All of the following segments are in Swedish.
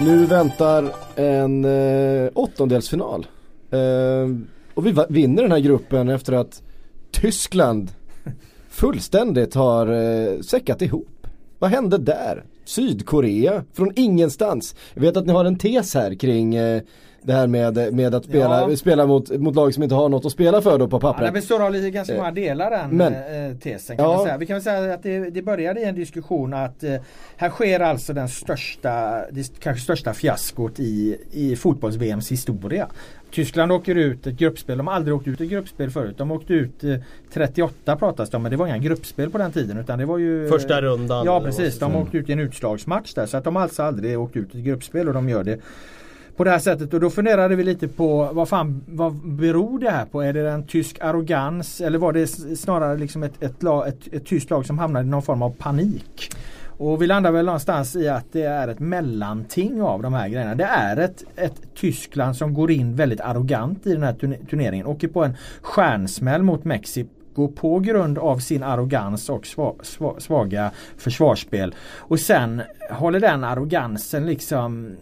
Nu väntar en eh, åttondelsfinal. Eh, och vi vinner den här gruppen efter att Tyskland fullständigt har eh, säckat ihop. Vad hände där? Sydkorea från ingenstans. Jag vet att ni har en tes här kring eh, det här med, med att spela, Ja. spela mot, mot lag som inte har något att spela för då på Ja, pappret. den består av lite ganska många delar den Men- eh, tesen kan Ja. man säga. Vi kan väl säga att det, det började i en diskussion att eh, här sker alltså den största, det kanske största fiaskot i, i fotbolls-VMs historia. Tyskland åker ut ett gruppspel, de har aldrig åkt ut ett gruppspel förut. De åkte ut eh, 38 pratas det om men det var inga gruppspel på den tiden utan det var ju Första rundan. Ja precis, de åkte ut i en utslagsmatch där så att de har alltså aldrig åkt ut ett gruppspel och de gör det på det här sättet och då funderade vi lite på vad fan vad beror det här på? Är det en tysk arrogans eller var det snarare liksom ett, ett, lag, ett, ett tyskt lag som hamnade i någon form av panik? Och vi landar väl någonstans i att det är ett mellanting av de här grejerna. Det är ett, ett Tyskland som går in väldigt arrogant i den här turneringen. Åker på en stjärnsmäll mot Mexiko på grund av sin arrogans och sva, sva, svaga försvarsspel. Och sen håller den arrogansen liksom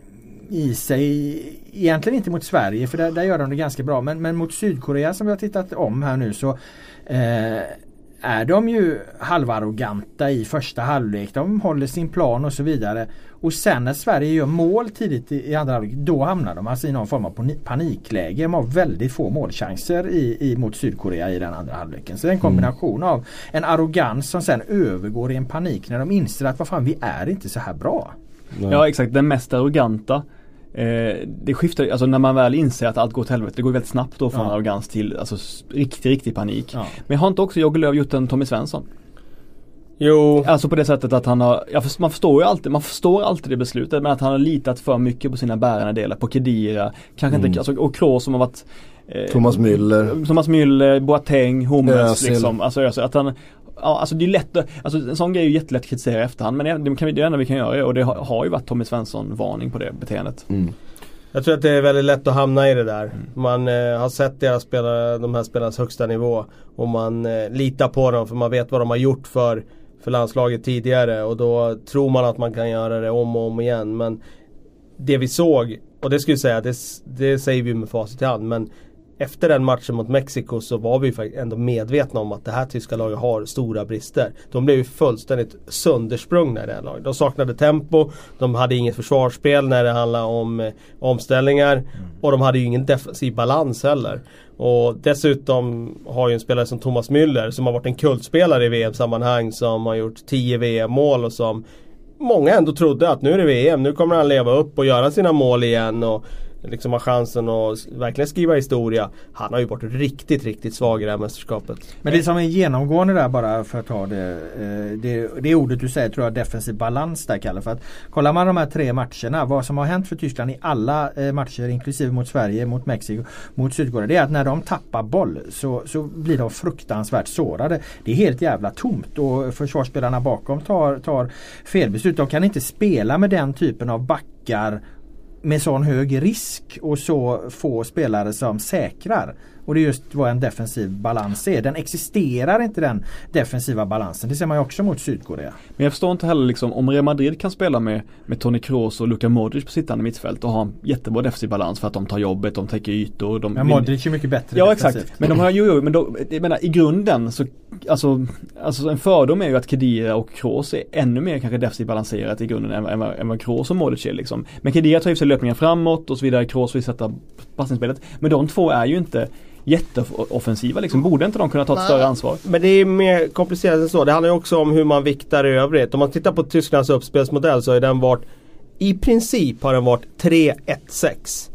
i sig, egentligen inte mot Sverige för där, där gör de det ganska bra men, men mot Sydkorea som vi har tittat om här nu så eh, är de ju halvarroganta i första halvlek. De håller sin plan och så vidare. Och sen när Sverige gör mål tidigt i, i andra halvlek då hamnar de alltså i någon form av pani- panikläge. De har väldigt få målchanser i, i, mot Sydkorea i den andra halvleken. Så det är en kombination av en arrogans som sen övergår i en panik när de inser att vad fan vi är inte så här bra. Ja exakt, den mest arroganta eh, Det skiftar alltså när man väl inser att allt går åt helvete, det går väldigt snabbt då från Ja. arrogans till alltså, riktig, riktig panik. Ja. Men har inte också Jogge Löw gjort en Tommy Svensson? Jo, Alltså på det sättet att han har, ja, man förstår ju alltid, man förstår alltid det beslutet men att han har litat för mycket på sina bärande delar, på Kedira, kanske Mm. inte, alltså, och Kroos som har varit eh, Thomas Müller. Thomas Müller, Boateng, Hummels liksom. Alltså, alltså att han Ja, alltså det är lätt, alltså en sån grej är ju jättelätt att kritisera i efterhand men det, kan vi, det enda vi kan göra och det har, har ju varit Tommy Svensson varning på det beteendet. Mm. jag tror att det är väldigt lätt att hamna i det där. Man eh, har sett deras spelare, de här spelarnas högsta nivå. Och man eh, litar på dem för man vet vad de har gjort för, för landslaget tidigare. Och då tror man att man kan göra det om och om igen. Men det vi såg, och det skulle jag säga, det, det säger vi med facit i hand. Men efter den matchen mot Mexiko så var vi faktiskt ändå medvetna om att det här tyska laget har stora brister. De blev ju fullständigt söndersprungna i det här laget. De saknade tempo, de hade inget försvarsspel när det handlade om eh, omställningar och de hade ju ingen defensiv balans heller. Och dessutom har ju en spelare som Thomas Müller som har varit en kultspelare i VM-sammanhang som har gjort 10 VM-mål och som många ändå trodde att nu är det VM, nu kommer han leva upp och göra sina mål igen och liksom har chansen att verkligen skriva historia. Han har ju varit riktigt, riktigt svag i det här mästerskapet. Men det som är genomgående där bara för att ta det, eh, det, det ordet du säger tror jag defensiv balans där Kalle. För att kollar man de här tre matcherna, vad som har hänt för Tyskland i alla eh, matcher inklusive mot Sverige, mot Mexiko, mot Sydkorea. Det är att när de tappar boll så, så blir de fruktansvärt sårade. Det är helt jävla tomt och försvarsspelarna bakom tar, tar felbeslut. De kan inte spela med den typen av backar med sån hög risk och så få spelare som säkrar. Och det är just vad en defensiv balans är. Den existerar inte den defensiva balansen. Det ser man ju också mot Sydkorea. Men jag förstår inte heller liksom om Real Madrid kan spela med, med Toni Kroos och Luka Modric på sittande mittfält och ha en jättebra defensiv balans för att de tar jobbet, de täcker ytor. De Men Modric är mycket bättre Ja defensivt. exakt, men de har ju, jo, men då, jag menar i grunden så Alltså, alltså en fördom är ju att Kedira och Kroos är ännu mer kanske defensivt balanserat i grunden än, än, vad- än vad Kroos och Modric är liksom. Men Kedira tar ju sig löpningar framåt och så vidare, Kroos vill sätta passningsspelet. Men de två är ju inte jätteoffensiva liksom. Borde inte de kunna ta ett större ansvar? Men det är mer komplicerat än så. Det handlar ju också om hur man viktar i övrigt. Om man tittar på Tysklands uppspelsmodell så har den varit I princip har den varit 3-1-6.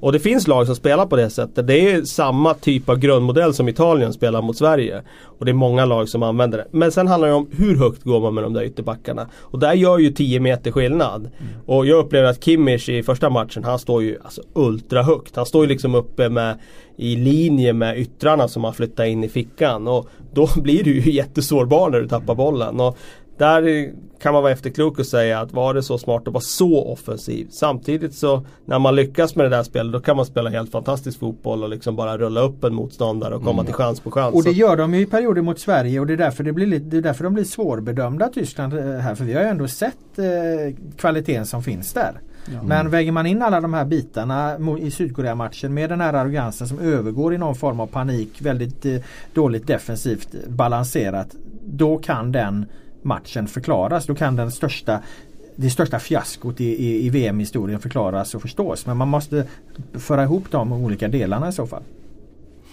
Och det finns lag som spelar på det sättet. Det är samma typ av grundmodell som Italien spelar mot Sverige. Och det är många lag som använder det. Men sen handlar det om hur högt går man med de där ytterbackarna. Och där gör ju 10 meter skillnad. Och jag upplever att Kimmich i första matchen, han står ju alltså ultra högt. Han står ju liksom uppe med i linje med yttrarna som han flyttar in i fickan. Och då blir du ju jättesårbar när du tappar bollen. Och där kan man vara efterklok och säga att var det så smart att vara så offensiv. Samtidigt så när man lyckas med det där spelet då kan man spela helt fantastisk fotboll och liksom bara rulla upp en motståndare och komma till chans på chans. Och det gör de ju i perioder mot Sverige och det är därför, det blir lite, det är därför de blir svårbedömda Tyskland eh, här. För vi har ju ändå sett eh, kvaliteten som finns där. Men väger man in alla de här bitarna i Sydkorea-matchen med den här arrogansen som övergår i någon form av panik, väldigt eh, dåligt defensivt balanserat. Då kan den matchen förklaras. Då kan den största det största fiaskot i, i, i VM-historien förklaras och förstås. Men man måste föra ihop de olika delarna i så fall.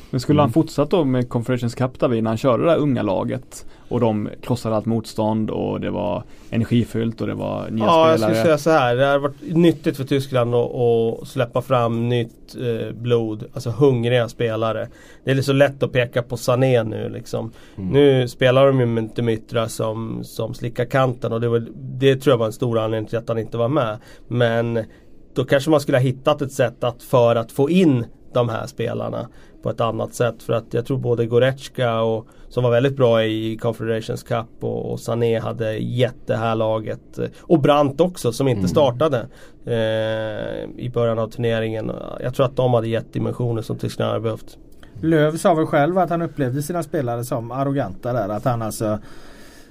Men skulle Mm. han fortsatt då med Confederations Cup David när han körde det där unga laget och de krossade allt motstånd och det var energifyllt och det var nya Ja, jag spelare. skulle säga så här. Det har varit nyttigt för Tyskland att, släppa fram nytt eh, blod. Alltså hungriga spelare. Det är så lätt att peka på Sané nu liksom. Nu spelar de ju med Demytra som, som slickar kanten och det, var, det tror jag var en stor anledning till att han inte var med. Men då kanske man skulle ha hittat ett sätt att för att få in de här spelarna på ett annat sätt. För att jag tror både Goretzka och, som var väldigt bra i Confederations Cup och, och Sané hade gett det här laget. Och Brandt också som inte startade eh, i början av turneringen. Jag tror att de hade gett dimensioner som Tyskland hade behövt. Löv sa väl själv att han upplevde sina spelare som arroganta där. Att han alltså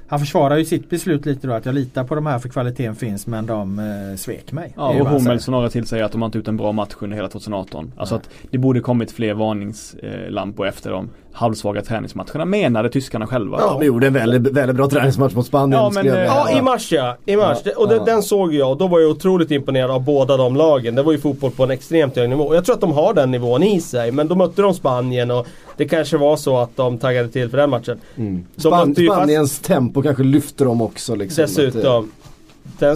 han försvarar ju sitt beslut lite då att jag litar på de här för kvaliteten finns men de eh, svek mig. Ja, och Hummels säger. några till säger att de har inte ut en bra match under hela 2018. Alltså att det borde kommit fler varningslampor efter de halvsvaga träningsmatcherna menade tyskarna själva. Ja, vi gjorde en väldigt, väldigt bra träningsmatch mot Spanien. Ja, men, eh, Ja, i mars ja. I mars. Ja, och det, ja. den såg jag och då var jag otroligt imponerad av båda de lagen. Det var ju fotboll på en extremt hög nivå. Jag tror att de har den nivån i sig. Men då mötte de Spanien och det kanske var så att de taggade till för den matchen. Mm. Span ju fast- Spaniens tempo kanske lyfter dem också. Liksom, att, eh, Dessutom.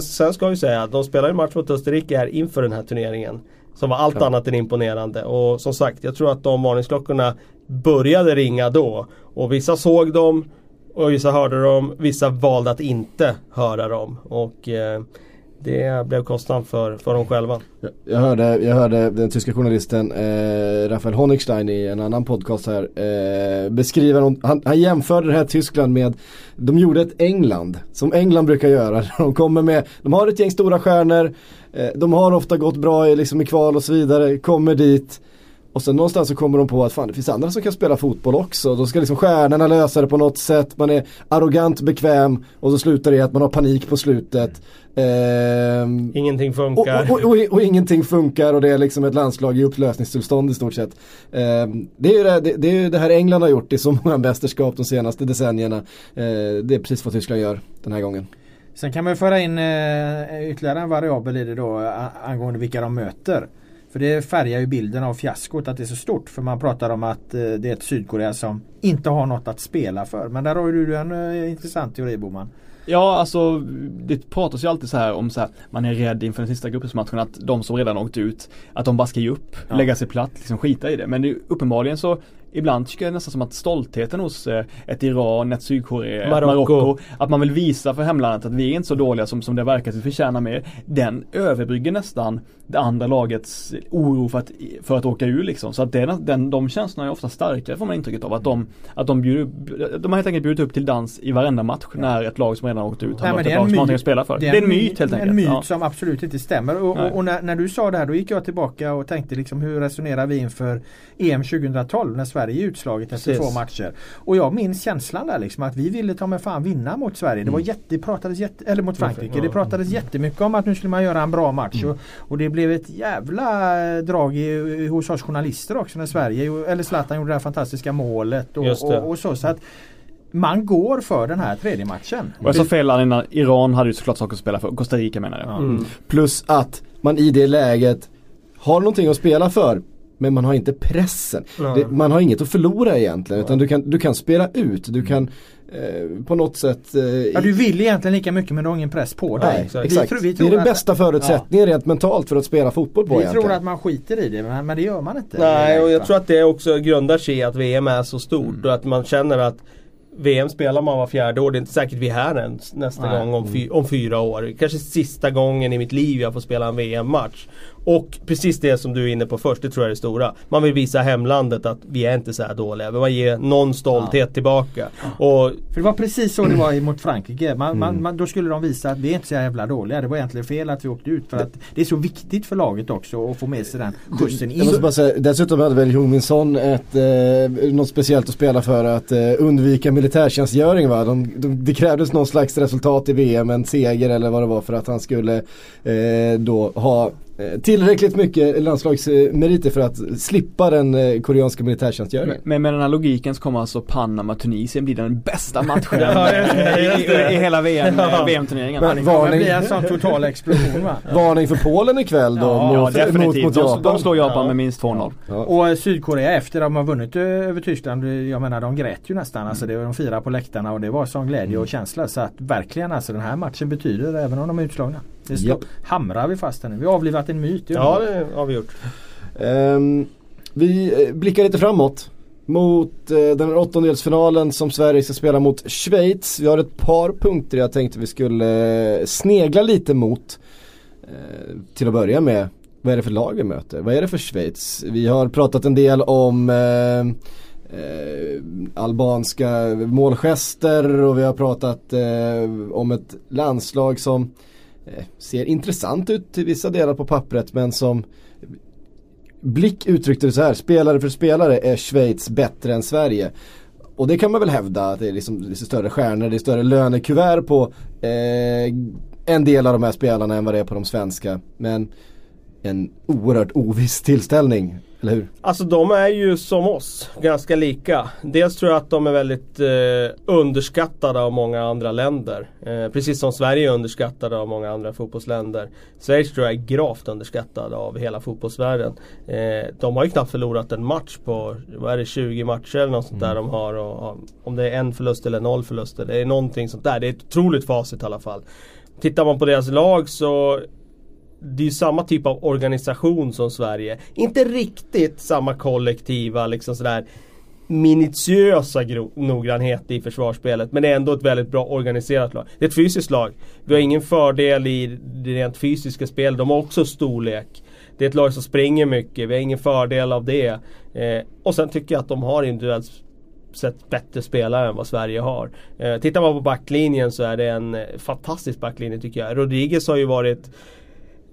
Sen ska vi säga att de spelade en match mot Österrike här inför den här turneringen. Som var allt Ja. annat än imponerande. Och som sagt, jag tror att de varningsklockorna började ringa då. Och vissa såg dem och vissa hörde dem. Vissa valde att inte höra dem. Och eh, det blev kostnaden för, för dem själva. Jag- Jag hörde, jag hörde den tyska journalisten eh, Rafael Honigstein i en annan podcast här eh, beskriva, någon, han, han jämförde det här Tyskland med, de gjorde ett England, som England brukar göra. De kommer med, de har ett gäng stora stjärnor, eh, de har ofta gått bra i, liksom, i kval och så vidare, kommer dit och sen någonstans så kommer de på att fan det finns andra som kan spela fotboll också. Då ska liksom stjärnorna lösa det på något sätt. Man är arrogant bekväm och så slutar det i att man har panik på slutet. Ehm, Ingenting och, funkar. och, och, och, och ingenting funkar och det är liksom ett landslag i upplösningstillstånd i stort sett. Ehm, det, är ju det, det, är ju det här England har gjort i så många mästerskap de senaste decennierna. Ehm, det är precis vad Tyskland gör den här gången. Sen kan man ju föra in eh, ytterligare en variabel i det då angående vilka de möter. För det färgar ju bilden av fiaskot att det är så stort. För man pratar om att eh, det är ett Sydkorea som inte har något att spela för. Men där har ju du en eh, intressant teori Boman. Ja, alltså det pratas ju alltid så här om så här, man är rädd inför den sista gruppspelsmatchen att de som redan åkt ut, att de bara ska ge upp, Ja. lägga sig platt, liksom skita i det. Men det, uppenbarligen så Ibland tycker jag nästan som att stoltheten hos eh, ett Iran, ett Sydkorea, Marocko. Marocko Att man vill visa för hemlandet att vi är inte så dåliga som, som det verkar att vi förtjänar mer Den överbrygger nästan det andra lagets oro för att, för att åka ur liksom. Så att den, den, de känslorna är ofta starkare får man intrycket av. Att de, att de, bjuder, de har helt enkelt bjudit upp till dans i varenda match när ett lag som redan åkt ut har Nej, det är en myt. att spela för. Det är en myt helt enkelt. En myt Ja. som absolut inte stämmer. Och, och, och när, när du sa det här då gick jag tillbaka och tänkte liksom hur resonerar vi inför EM 2012 när Sverige är utslaget efter Precis. två matcher. Och jag minns känslan där liksom att vi ville ta med fan vinna mot Sverige. Det var jätte, det pratades jätte, eller mot Frankrike. Det pratades jättemycket om att nu skulle man göra en bra match. Mm. Och, och det blev ett jävla eh, drag i, hos oss journalister också när Sverige, eller Zlatan gjorde det här fantastiska målet och, Just det. och, och så. så att man går för den här tredje matchen. Och jag sa fel innan, Iran hade ju såklart saker att spela för. Costa Rica menar jag. Mm. Plus att man i det läget har någonting att spela för. Men man har inte pressen. Det, man har inget att förlora egentligen. Utan du kan, du kan spela ut. Du kan eh, på något sätt eh, Ja, du vill egentligen lika mycket men du har ingen press på dig. Nej, exakt. Vi tror- vi det är tror den att- bästa förutsättningen rent mentalt för att spela fotboll på Vi egentligen. tror att man skiter i det men, men det gör man inte. Nej, och jag tror att det också grundar sig i att VM är så stort och att man känner att VM spelar man var fjärde år. Det är inte säkert vi är här ens nästa Nej. gång om, fy, om fyra år. Kanske sista gången i mitt liv jag får spela en VM-match. Och precis det som du är inne på först, det tror jag är det stora. Man vill visa hemlandet att vi är inte så här dåliga. Men man ger någon stolthet tillbaka. Och För det var precis så det var mot Frankrike. Man, Mm. man, man, då skulle de visa att vi är inte så jävla dåliga. Det var egentligen fel att vi åkte ut. För att det är så viktigt för laget också att få med sig den skjutsen Jag måste in. bara säga, dessutom hade väl Jung Min Son ett, eh, något speciellt att spela för att eh, undvika militärtjänstgöring va. De, de, det krävdes någon slags resultat i VM, en seger eller vad det var för att han skulle eh, då ha tillräckligt mycket landslagsmeriter för att slippa den eh, koreanska militärtjänstgöringen. Men med den här logiken så kommer alltså Panama-Tunisien bli den bästa matchen i, i, i, hela VM, ja. VM-turneringen. Men, det kommer bli en sån total explosion va? Varning för Polen ikväll då ja, mot, ja, mot, mot Japan. De, de slår Japan ja. med minst 2-0. Ja. Och Sydkorea efter de har vunnit över Tyskland, jag menar de grät ju nästan. Alltså det, de firade på läktarna och det var sån glädje och känsla. Så att verkligen alltså den här matchen betyder även om de är utslagna. Det står, yep. hamrar vi fast här nu. Vi har avlivat en myt. Ja det har vi gjort. Um, vi eh, blickar lite framåt. Mot uh, den åttondelsfinalen som Sverige ska spela mot Schweiz. Vi har ett par punkter jag tänkte vi skulle uh, snegla lite mot. Uh, till att börja med, vad är det för lag vi möter? Vad är det för Schweiz? Vi har pratat en del om Eh, albanska målgester och vi har pratat eh, om ett landslag som Eh, Eh, ser intressant ut till vissa delar på pappret men som Blick uttryckte det så här, spelare för spelare är Schweiz bättre än Sverige. Och det kan man väl hävda att det är liksom det är större stjärnor, det är större lönekuvert på eh, en del av de här spelarna än vad det är på de svenska. Men en oerhört oviss tillställning eller hur? Alltså de är ju som oss, ganska lika. Dels tror jag att de är väldigt eh, underskattade av många andra länder. Eh, precis som Sverige är underskattade av många andra fotbollsländer. Schweiz tror jag är gravt underskattade av hela fotbollsvärlden. Eh, de har ju knappt förlorat en match på, vad är det, 20 matcher eller något sånt mm. där de har. Och, om det är en förlust eller noll förluster. Det är någonting sånt där. Det är ett otroligt facit i alla fall. Tittar man på deras lag så det är ju samma typ av organisation som Sverige. Inte riktigt samma kollektiva liksom sådär minutiösa noggrannhet i försvarsspelet. Men det är ändå ett väldigt bra organiserat lag. Det är ett fysiskt lag. Vi har ingen fördel i det rent fysiska spelet. De har också storlek. Det är ett lag som springer mycket. Vi har ingen fördel av det. Eh, och sen tycker jag att de har individuellt sett bättre spelare än vad Sverige har. Eh, tittar man på backlinjen så är det en eh, fantastisk backlinje tycker jag. Rodriguez har ju varit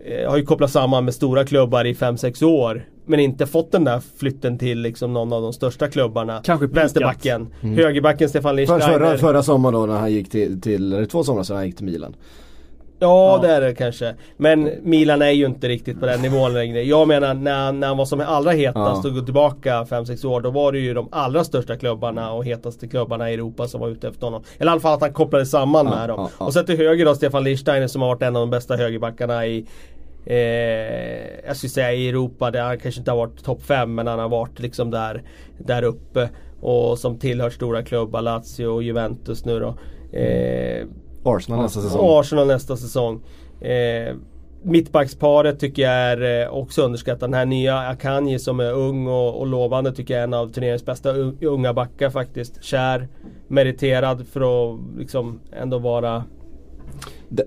Eh, har ju kopplats samman med stora klubbar i 5-6 år. Men inte fått den där flytten till liksom någon av de största klubbarna. Kanske Vänsterbacken. Mm. Högerbacken Stefan Lichtsteiner. Förra, förra sommaren då när han gick till, till eller två somrar sedan han gick till Milan. Ja, ja, det är det kanske. Men Milan är ju inte riktigt på den nivån längre. Jag menar när, när han var som allra hetast ja. och går tillbaka 5-6 år. Då var det ju de allra största klubbarna och hetaste klubbarna i Europa som var ute efter honom. Eller i alla fall att han kopplades samman ja, med dem. Och sen till höger då Stefan Lichtsteiner som har varit en av de bästa högerbackarna i eh, jag skulle säga i Europa där han kanske inte har varit topp 5 men han har varit liksom där, där uppe. Och som tillhör stora klubbar, Lazio och Juventus nu då. Eh, Arsenal nästa säsong. Arsenal nästa säsong. Eh, Mittbacksparet tycker jag är eh, också underskattat. Den här nya Akanji som är ung och, och lovande tycker jag är en av turneringens bästa unga backar faktiskt. Kär, meriterad för att liksom ändå vara det,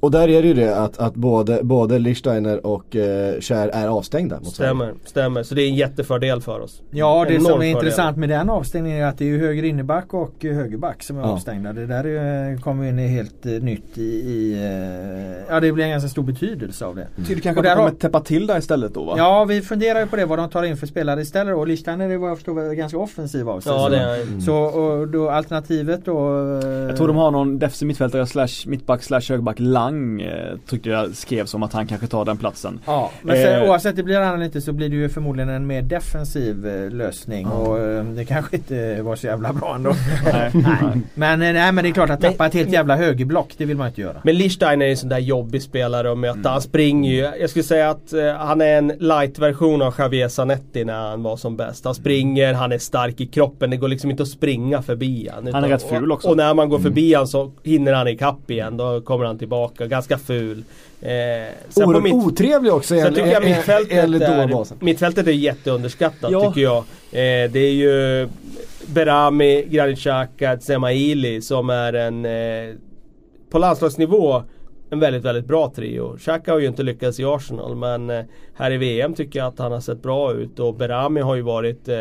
och där är det ju det att, att både, både Lichsteiner och eh, Kär är avstängda mot Stämmer, Sverige. stämmer. Så det är en jättefördel för oss. Ja det som är fördel. intressant med den avstängningen är att det är ju höger inneback och högerback som är ja. avstängda. Det där är, kommer in i helt uh, nytt i, i uh, Ja det blir en ganska stor betydelse av det. Mm. Tyder kanske att de kommer täppa till där istället då va? Ja vi funderar ju på det vad de tar in för spelare istället och Lichsteiner är vad jag förstår ganska offensiv av sig. Ja, det är. Mm. Så och då alternativet då Jag tror de har någon defensiv mittfältare slash mittback slash högerback Lang eh, tyckte jag skrevs om att han kanske tar den platsen. Ja, men sen, eh, oavsett det blir han eller inte så blir det ju förmodligen en mer defensiv eh, lösning ja. och eh, det kanske inte var så jävla bra ändå. nej. nej. Men, nej, men det är klart att tappa ett helt jävla högerblock det vill man inte göra. Men Lichstein är en sån där jobbig spelare att möta. Mm. Han springer ju. Jag skulle säga att han är en light-version av Javier Zanetti när han var som bäst. Han springer, han är stark i kroppen. Det går liksom inte att springa förbi han. Han är rätt ful också. Och, och när man går förbi mm. han så hinner han ikapp igen. Då kommer han tillbaka. Ganska ful. Eh, Oerhört mitt, otrevlig också sen tycker jag mittfältet, är, mittfältet är jätteunderskattat ja. tycker jag. Eh, det är ju Berami, Granit Xhaka, Zemaili som är en eh, på landslagsnivå en väldigt, väldigt bra trio. Xhaka har ju inte lyckats i Arsenal men eh, här i VM tycker jag att han har sett bra ut och Berami har ju varit eh,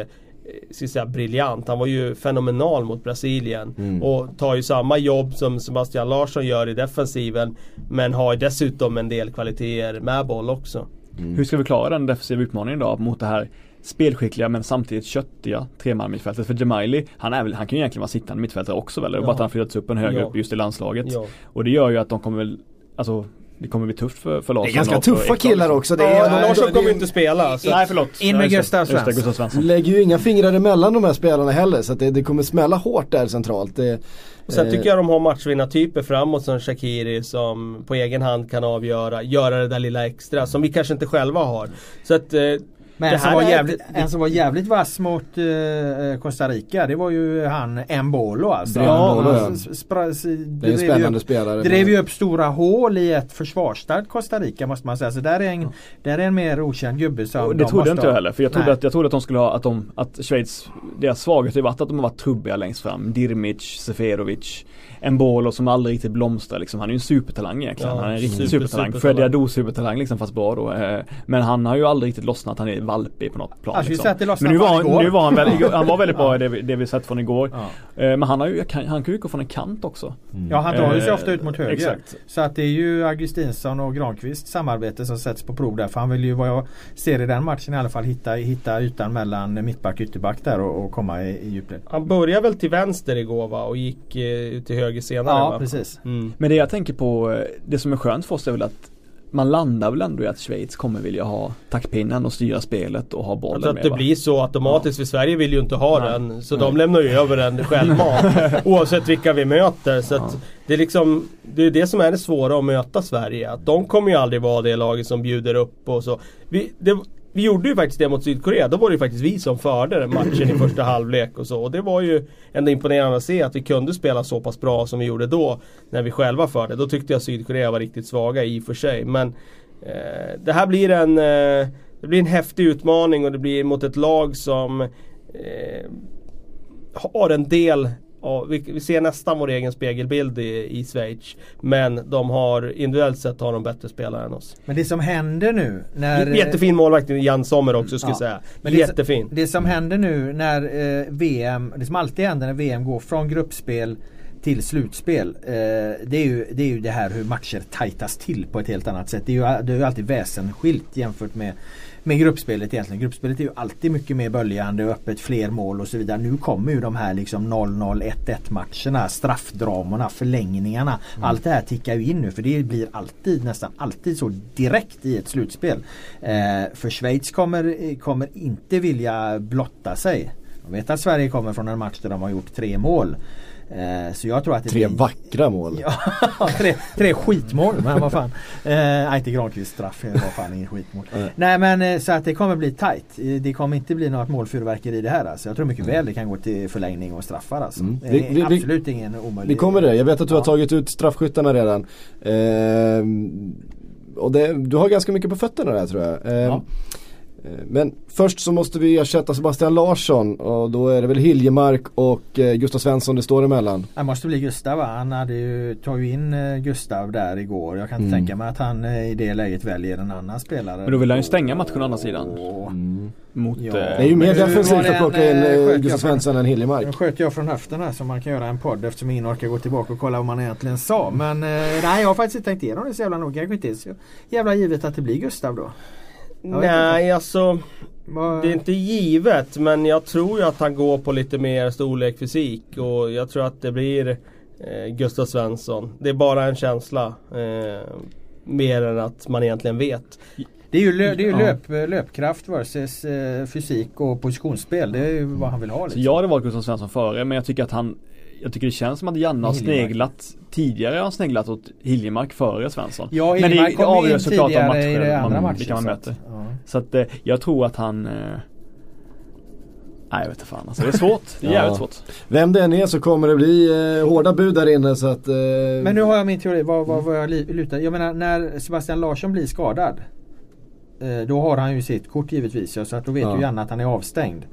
ska säga, briljant. Han var ju fenomenal mot Brasilien. Mm. Och tar ju samma jobb som Sebastian Larsson gör i defensiven. Men har dessutom en del kvaliteter med boll också. Mm. Hur ska vi klara den defensiva utmaningen då mot det här spelskickliga men samtidigt köttiga treman-mittfältet. För Jemaili, han, är väl, han kan ju egentligen vara sittande mittfältare också väl? Ja. Bara att han flyttats upp en högre Ja. upp just i landslaget. Ja. Och det gör ju att de kommer väl, alltså det kommer bli tufft för, för Det Larsson är ganska tuffa killar också. Det Ja, är, men Larsson det- kommer ju inte spela. Så Nej förlåt. In med Ja, det. Gustav det, Svensson. Gustav Svensson. lägger ju inga fingrar emellan de här spelarna heller så att det, det kommer smälla hårt där centralt. Det, Och sen eh, tycker jag de har matchvinnartyper framåt som Shakiri som på egen hand kan avgöra, göra det där lilla extra som vi kanske inte själva har. Så att eh, Men en som, var jävligt, ett- en som var jävligt vass mot eh, Costa Rica det var ju han Mbolo alltså. Ja, Mbolo, ja. han spra- s- det är en spännande upp- spelare. Drev ju upp stora hål i ett försvarsstarkt Costa Rica måste man säga. Så där är en, där är en mer okänd gubbe som Och det de trodde inte jag heller. För jag trodde, Nej. att, jag trodde att de skulle ha, att, de, att Schweiz, deras svaghet har varit att de har varit trubbiga längst fram. Dirmic, Seferovic, Embolo som aldrig riktigt blomstrar liksom. Han är ju en supertalang egentligen. Ja, han är en riktig super- supertalang. supertalang. Freddy Adu supertalang liksom fast bra då. Eh, Men han har ju aldrig riktigt lossnat. Han är valpig på något plan. Skulle Liksom. lossnade Men nu var, igår. han, nu var han, väldigt, han var väldigt bra i det, vi- det vi sett från igår. Ja. Eh, Men han, har ju, kan, han kan ju gå från en kant också. Ja han drar ju sig Eh, ofta ut mot höger. Exakt. Så att det är ju Augustinsson och Granqvist samarbete som sätts på prov där. För han vill ju vad jag ser i den matchen i alla fall hitta, hitta ytan mellan mittback och ytterback där och, och komma i, i djupled. han började väl till vänster igår va och gick eh, ut till höger senare Ja va? precis. Mm. Men det jag tänker på, eh, det som är skönt för oss är väl att man landar väl ändå i att Schweiz kommer vilja ha taktpinnen och styra spelet och ha bollen Alltså att med, det va? blir så automatiskt för Sverige vill ju inte ha Nej. den. Så Nej. de lämnar ju över den självmant. oavsett vilka vi möter. Så att det är liksom Det är det som är det svåra att möta Sverige. Att de kommer ju aldrig vara det laget som bjuder upp och så. Vi, det, vi gjorde ju faktiskt det mot Sydkorea. Då var det ju faktiskt vi som förde den matchen i första halvlek och så. Och det var ju ändå imponerande att se att vi kunde spela så pass bra som vi gjorde då. När vi själva förde. Då tyckte jag Sydkorea var riktigt svaga i och för sig. Men eh, det här blir en eh, det blir en häftig utmaning och det blir mot ett lag som eh, har en del av, vi, vi ser nästan vår egen spegelbild i, i Schweiz. Men de har individuellt sett har de bättre spelare än oss. Men det som händer nu när Jättefin målvakt Jan Sommer också skulle Ja. säga. Men det- Jättefin. Det som händer nu när eh, VM, det som alltid händer när VM går från gruppspel till slutspel. Eh, det, är ju, det är ju det här hur matcher tajtas till på ett helt annat sätt. Det är ju, det är ju alltid väsensskilt jämfört med, med gruppspelet egentligen. Gruppspelet är ju alltid mycket mer böljande och öppet, fler mål och så vidare. Nu kommer ju de här liksom 0-0, 1-1 matcherna, straffdramorna, förlängningarna. Allt det här tickar ju in nu för det blir alltid, nästan alltid så direkt i ett slutspel. Eh, för Schweiz kommer, kommer inte vilja blotta sig. De vet att Sverige kommer från en match där de har gjort tre mål. Eh, så jag tror att det Tre blir... vackra mål. Ja, tre, tre skitmål. Men vad fan. Eh, inte Granqvists straff. Det var fan ingen skitmål. Nej. Nej men eh, så att det kommer bli tight. Eh, Det kommer inte bli något målfyrverkeri i det här alltså. Jag tror mycket väl det kan gå till förlängning och straffar alltså. Mm. Det är absolut ingen omöjlig. Vi kommer det. Jag vet att du har Ja. tagit ut straffskyttarna redan. Ehm, och det, du har ganska mycket på fötterna där tror jag. Ehm, Ja. Eh, Men först så måste vi ersätta Sebastian Larsson och då är det väl Hiljemark och eh, Gustav Svensson det står emellan. Det måste bli Gustav va? Han hade ju tagit in eh, Gustav där igår. Jag kan inte Mm. tänka mig att han i det läget väljer en annan spelare. Men då vill han ju stänga matchen å andra sidan. Åh. Mot... Ja. Det är ju mer defensivt att plocka in Gustav Svensson än Hiljemark. Nu sköt jag från höften här så man kan göra en podd eftersom ingen orkar gå tillbaka och kolla vad man egentligen sa. Men nej jag har faktiskt inte tänkt igenom det så jävla noga. Kanske inte är så jävla givet att det blir Gustav då. Jag Nej alltså Det är inte givet men jag tror ju att han går på lite mer storlek fysik och jag tror att det blir eh, Gustav Svensson. Det är bara en känsla. Eh, mer än att man egentligen vet. Det är ju, lö, det är ju Ja. löp, löpkraft versus eh, fysik och positionsspel. Det är ju vad han vill ha. Liksom. jag hade valt Gustav Svensson före men jag tycker att han Jag tycker det känns som att Janne har Hiljemark. sneglat Tidigare har han sneglat åt Hiljemark före Svensson Ja, Men det, Hiljemark det avgörs såklart av tidigare i matcher det andra man, matchen. vilka man möter. Så att eh, jag tror att han eh, Nej jag vet inte fan alltså, det är svårt. Det är Ja. jävligt svårt. Vem det än är så kommer det bli eh, hårda bud där inne så att... Eh, Men nu har jag min teori. Vad, vad, vad jag lutar. Jag menar när Sebastian Larsson blir skadad. Eh, då har han ju sitt kort givetvis. ja, Så att då vet Ja. ju Janne att han är avstängd.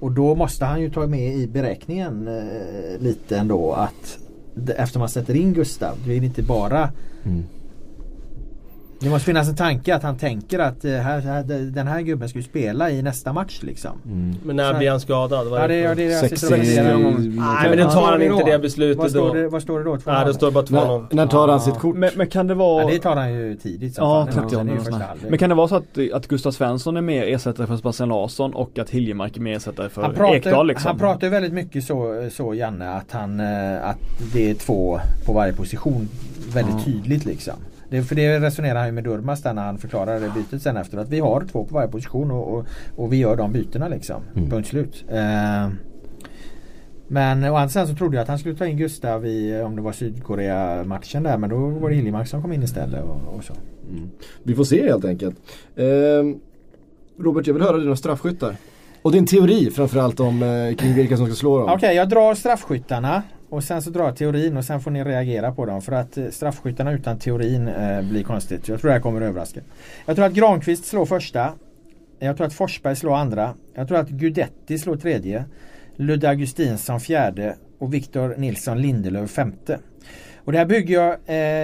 Och då måste han ju ta med i beräkningen eh, lite ändå att det- efter man sätter in Gustav. Det är inte bara Mm. Det måste finnas en tanke att han tänker att eh, här, här, den här gubben ska ju spela i nästa match liksom. Men när blir han skadad? Vad Ja det, ja, det är det jag sitter och 60 funderar på. Nej men Vad tar han inte då? det beslutet Vad står då. det, vad står det då? Två Nej det står bara 2-0. När, när tar han Ja. sitt kort? Men, men kan det vara... Ja, det tar han ju tidigt Ja, fan. 30 Den är ju år första men, kan det vara så att, att Gustav Svensson är mer ersättare för Sebastian Larsson och att Hiljemark är mer ersättare för han pratar, Ekdal liksom? han pratar ju väldigt mycket så, så Janne att, han, eh, att det är två på varje position väldigt Ja. tydligt liksom. Det, för det resonerar han ju med Durmaz där när han förklarar det bytet sen efter att vi har två på varje position och, och, och vi gör de bytena liksom. Mm. Punkt slut. Eh, men andra sidan så trodde jag att han skulle ta in Gustav i om det var Sydkorea-matchen där men då var det Hiljemark som kom in istället och, och så. Vi får se helt enkelt. Ehm, Robert, jag vill höra dina straffskyttar. Och din teori framförallt om eh, kring vilka som ska slå dem. Okej, jag drar straffskyttarna och sen så drar jag teorin och sen får ni reagera på dem. För att eh, straffskyttarna utan teorin eh, blir konstigt. Jag tror det här kommer att överraska. Jag tror att Granqvist slår första. Jag tror att Forsberg slår andra. Jag tror att Gudetti slår tredje. Ludde Augustinsson fjärde och Victor Nilsson Lindelöf femte. Och det här bygger jag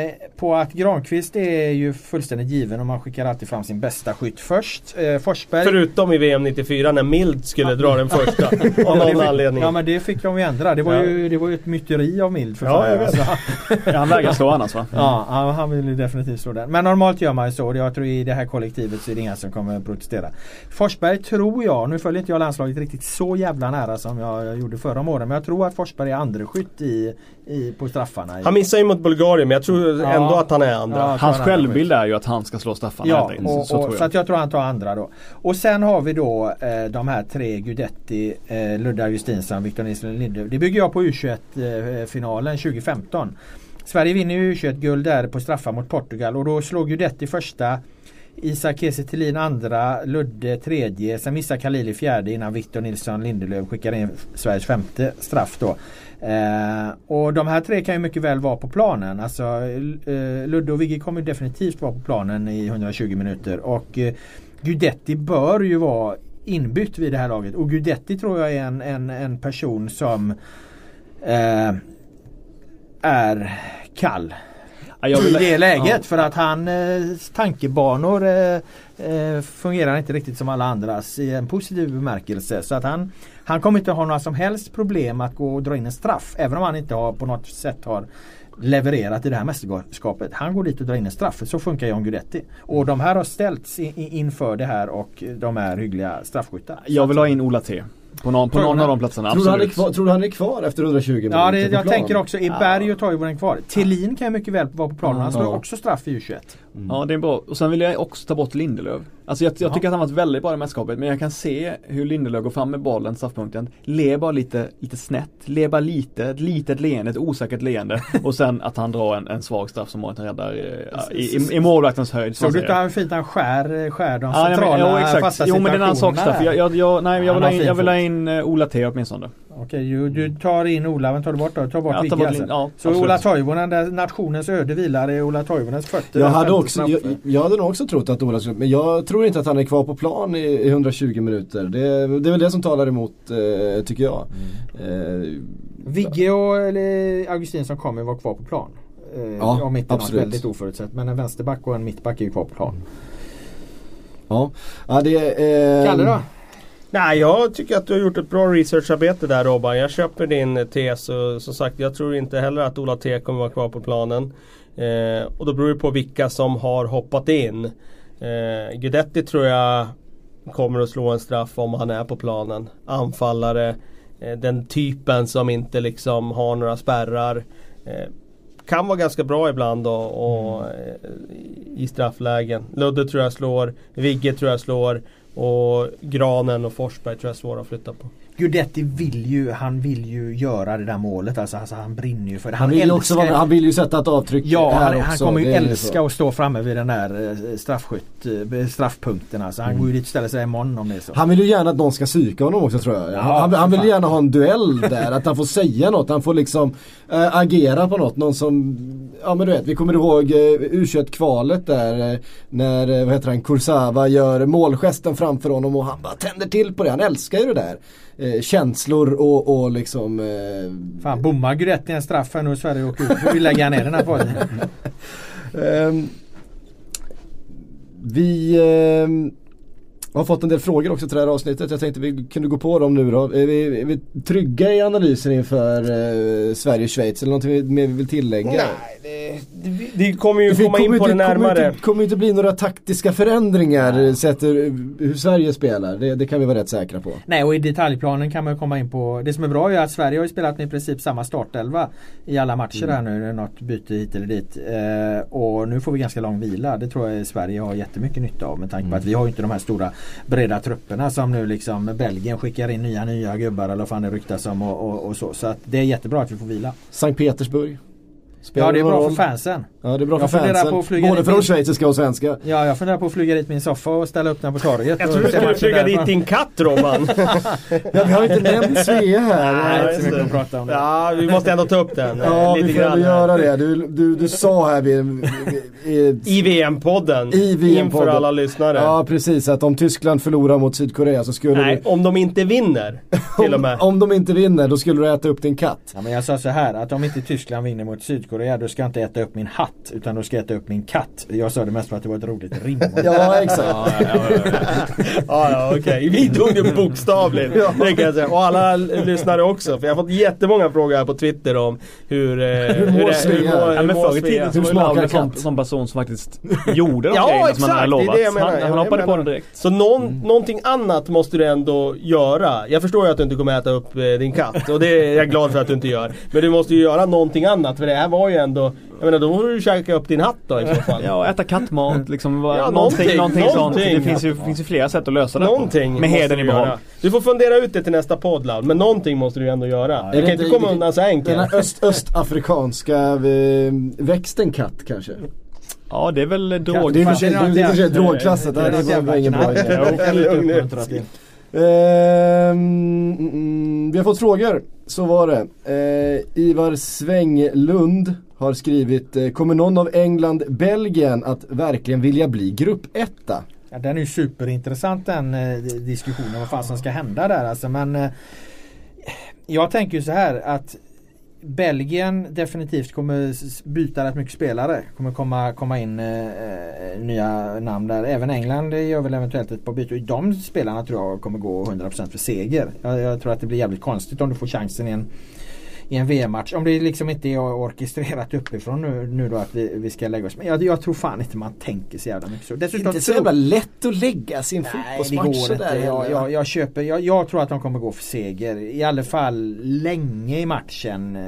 eh, på att Granqvist är ju fullständigt given och man skickar alltid fram sin bästa skytt först. Eh, Forsberg Förutom i VM 94 när Mild skulle dra den första. Av någon fick- anledning. Ja men det fick de ju ändra. Det var, Ja. ju, det var ju ett myteri av Mild för Ja, jag vet. Alltså. Ja, han vägrar slå annars va? Ja, han, han vill ju definitivt slå den. Men normalt gör man ju så. Jag tror i det här kollektivet så är det inga som kommer att protestera. Forsberg tror jag, nu följer inte jag landslaget riktigt så jävla nära som jag, jag gjorde förra om åren. Men jag tror att Forsberg är andreskytt i, i, på straffarna. Han missar ju mot Bulgarien men jag tror Ja. ändå att han är andra. Ja, Hans självbild är ju att han ska slå straffarna Ja, enkelt. och, så och, tror så att jag tror han tar andra då. Och sen har vi då eh, de här tre Gudetti, eh, Ludde Augustinsson, Victor Nilsson Lindelöf. Det bygger jag på U21-finalen 2015. Sverige vinner ju U21-guld där på straffar mot Portugal och då slår Gudetti första Isak Kiese Thelin andra, Ludde tredje, sen missar Khalili fjärde innan Victor Nilsson Lindelöf skickar in Sveriges femte straff då. Eh, och de här tre kan ju mycket väl vara på planen. Alltså eh, Ludde och Vigge kommer definitivt vara på planen i 120 minuter och eh, Gudetti bör ju vara inbytt vid det här laget och Gudetti tror jag är en, en, en person som eh, är kall Ja, jag i vill, det läget Ja. för att han eh, tankebanor eh, eh, fungerar inte riktigt som alla andras i en positiv bemärkelse. Så att han, han kommer inte ha några som helst problem att gå och dra in en straff. Även om han inte har på något sätt har levererat i det här mästerskapet. Han går dit och drar in en straff. Så funkar John Guidetti. Och de här har ställts i, i, inför det här och de är hyggliga straffskyttar. jag vill ha in Ola T. På någon, på någon av de platserna, Tror du, han är absolut. kvar, tror du han är kvar efter 120 minuter Ja, det, jag plan? tänker också. Är Berg och Toivonen kvar? Thelin kan ju mycket väl vara på planen. Han slår Ja. också straff i U21. Ja det är bra. Och sen vill jag också ta bort Lindelöf. Alltså jag, jag tycker att han varit väldigt bra i mästerskapet men jag kan se hur Lindelöf går fram med bollen, straffpunkten. Ler bara lite, lite snett, ler bara lite, ett litet leende, ett osäkert leende. och sen att han drar en, en svag straff som Mårten räddar eh, i, i, i målvaktens höjd. Såg du inte hur fint han skär, skär de Ja, nej, men, centrala jo, exakt. fasta Jo men det är en annan sak jag, jag, jag, nej, jag vill in, jag vill ha in uh, Ola T åtminstone. Okej, du, du tar in Ola, men tar du bort då? Ta bort Ja, Vigge bort alltså. Ja, Så absolut. Ola Toivonen, där nationens öde vilar i Ola Toivonens fötter. Jag hade, också, jag, jag hade nog också trott att Ola skulle, men jag tror inte att han är kvar på plan i, i 120 minuter. Det, det är väl det som talar emot, eh, tycker jag. Mm. Eh, Vigge och eller, Augustinsson kommer vara kvar på plan. Eh, Ja, om inte något absolut. väldigt oförutsett. Men en vänsterback och en mittback är ju kvar på plan. ja. ja, det är... Kalle då? Nej, jag tycker att du har gjort ett bra researcharbete där Robban. Jag köper din tes och som sagt jag tror inte heller att Ola T kommer vara kvar på planen. Eh, och då beror det på vilka som har hoppat in. Eh, Guidetti tror jag kommer att slå en straff om han är på planen. Anfallare, eh, den typen som inte liksom har några spärrar. Eh, kan vara ganska bra ibland och, och, eh, i strafflägen. Ludde tror jag slår, Vigge tror jag slår och Granen och Forsberg tror jag är svåra att flytta på. Gudetti vill ju, han vill ju göra det där målet. Alltså, alltså han brinner ju för det. Han vill, ju också vara, han vill ju sätta ett avtryck Ja, här han, också. han kommer ju älska att stå framme vid den där eh, straffskytt, eh, straffpunkten. Alltså, han går ju dit och ställer sig imorgon om det är så. Han vill ju gärna att någon ska psyka honom också tror jag. Ja, han, han vill fan. gärna ha en duell där, att han får säga något, han får liksom äh, agera på något. Någon som, ja men du vet, vi kommer ihåg äh, U21-kvalet där äh, när, vad heter han, Kursawa gör målgesten framför honom och han bara tänder till på det. Han älskar ju det där. Äh, känslor och, och liksom äh, Fan, bommar Gudetti en straff här nu och Sverige åker ut. Då vill lägga ner den här podden. Ehm, vi eh, har fått en del frågor också till det här avsnittet. Jag tänkte vi kunde gå på dem nu då. Är vi, är vi trygga i analysen inför eh, Sverige-Schweiz eller någonting mer vi vill tillägga? Nej, det, det, det kommer ju Det komma in på det inte, kommer närmare. inte, kommer inte bli några taktiska förändringar sett ur hur Sverige spelar. Det, det kan vi vara rätt säkra på. Nej och i detaljplanen kan man ju komma in på Det som är bra är att Sverige har ju spelat med i princip samma startelva I alla matcher här nu. Det är något byte hit eller dit. Eh, och nu får vi ganska lång vila. Det tror jag Sverige har jättemycket nytta av med tanke på att vi har ju inte de här stora breda trupperna som nu liksom Belgien skickar in nya nya gubbar eller vad fan det ryktas om och, och, och så. Så att det är jättebra att vi får vila. Sankt Petersburg. Spelar Ja det är bra roll? för fansen. Ja det är bra Jag för fansen. på att flyga Både för de schweiziska och svenska. Ja jag funderar på att flyga dit min soffa och ställa upp den på torget. Jag tror du skulle flyga dit din katt Robban. Ja vi har inte nämnt Svea här. Nej, just så mycket att prata om det. Ja, vi måste ändå ta upp den. eh, Ja lite vi får göra det. Du, du, du sa här vid, vid, I VM-podden. I VM-podden. Inför alla lyssnare. Ja precis, att om Tyskland förlorar mot Sydkorea så skulle Nej, du... om de inte vinner. Till och med. Om, om de inte vinner då skulle du äta upp din katt. Ja, men jag sa så här att om inte Tyskland vinner mot Sydkorea då ska jag inte äta upp min hatt utan då ska jag äta upp min katt. Jag sa det mest för att det var ett roligt rim. Ja exakt. Ja, ja okej. Vi tog det bokstavligt. Det kan jag säga. Och alla lyssnare också. För jag har fått jättemånga frågor här på Twitter om hur... eh, Hur mår Svea? Ja, men förr i tiden så var sån, katt? sån person som faktiskt gjorde de Ja, grejerna som han exakt, hade det är lovat. det jag menar. Han, hoppade på det direkt. Så någon, någonting annat måste du ändå göra. Jag förstår ju att du inte kommer äta upp eh, din katt och det är jag glad för att du inte gör. Men du måste ju göra någonting annat för det här var ju ändå Jag menar då får du käka upp din hatt då i så fall. Ja, äta kattmat liksom. Ja, någonting, någonting, någonting, sånt. Det finns ju, finns ju flera sätt att lösa det på. Någonting Med måste hedern i behåll. Du får fundera ut det till nästa podd Laul, men någonting måste du ju ändå göra. Är du kan inte komma undan så Den enkelt. här öst, östafrikanska eh, växten katt kanske? Ja, det är väl drog... det är i och för sig drogklassat, Det var ingen bra idé. Ehm, mm, mm, vi har fått frågor, så var det. Eh, Ivar Svänglund har skrivit, eh, kommer någon av England, Belgien att verkligen vilja bli gruppetta? Ja, den är ju superintressant den eh, diskussionen vad fan som ska hända där alltså men eh, Jag tänker ju så här att Belgien definitivt kommer byta rätt mycket spelare. Kommer komma, komma in eh, eh, nya namn där. Även England gör väl eventuellt ett par byten. De spelarna tror jag kommer gå 100% för seger. Jag, jag tror att det blir jävligt konstigt om du får chansen i en i en VM-match. Om det liksom inte är orkestrerat uppifrån nu, nu då att vi, vi ska lägga oss. Men jag, jag tror fan inte man tänker så jävla mycket så. Dessutom Inte så jävla lätt att lägga sin fotbollsmatch sådär. Jag, jag, jag, köper, jag, jag tror att de kommer gå för seger. I alla fall länge i matchen. Eh,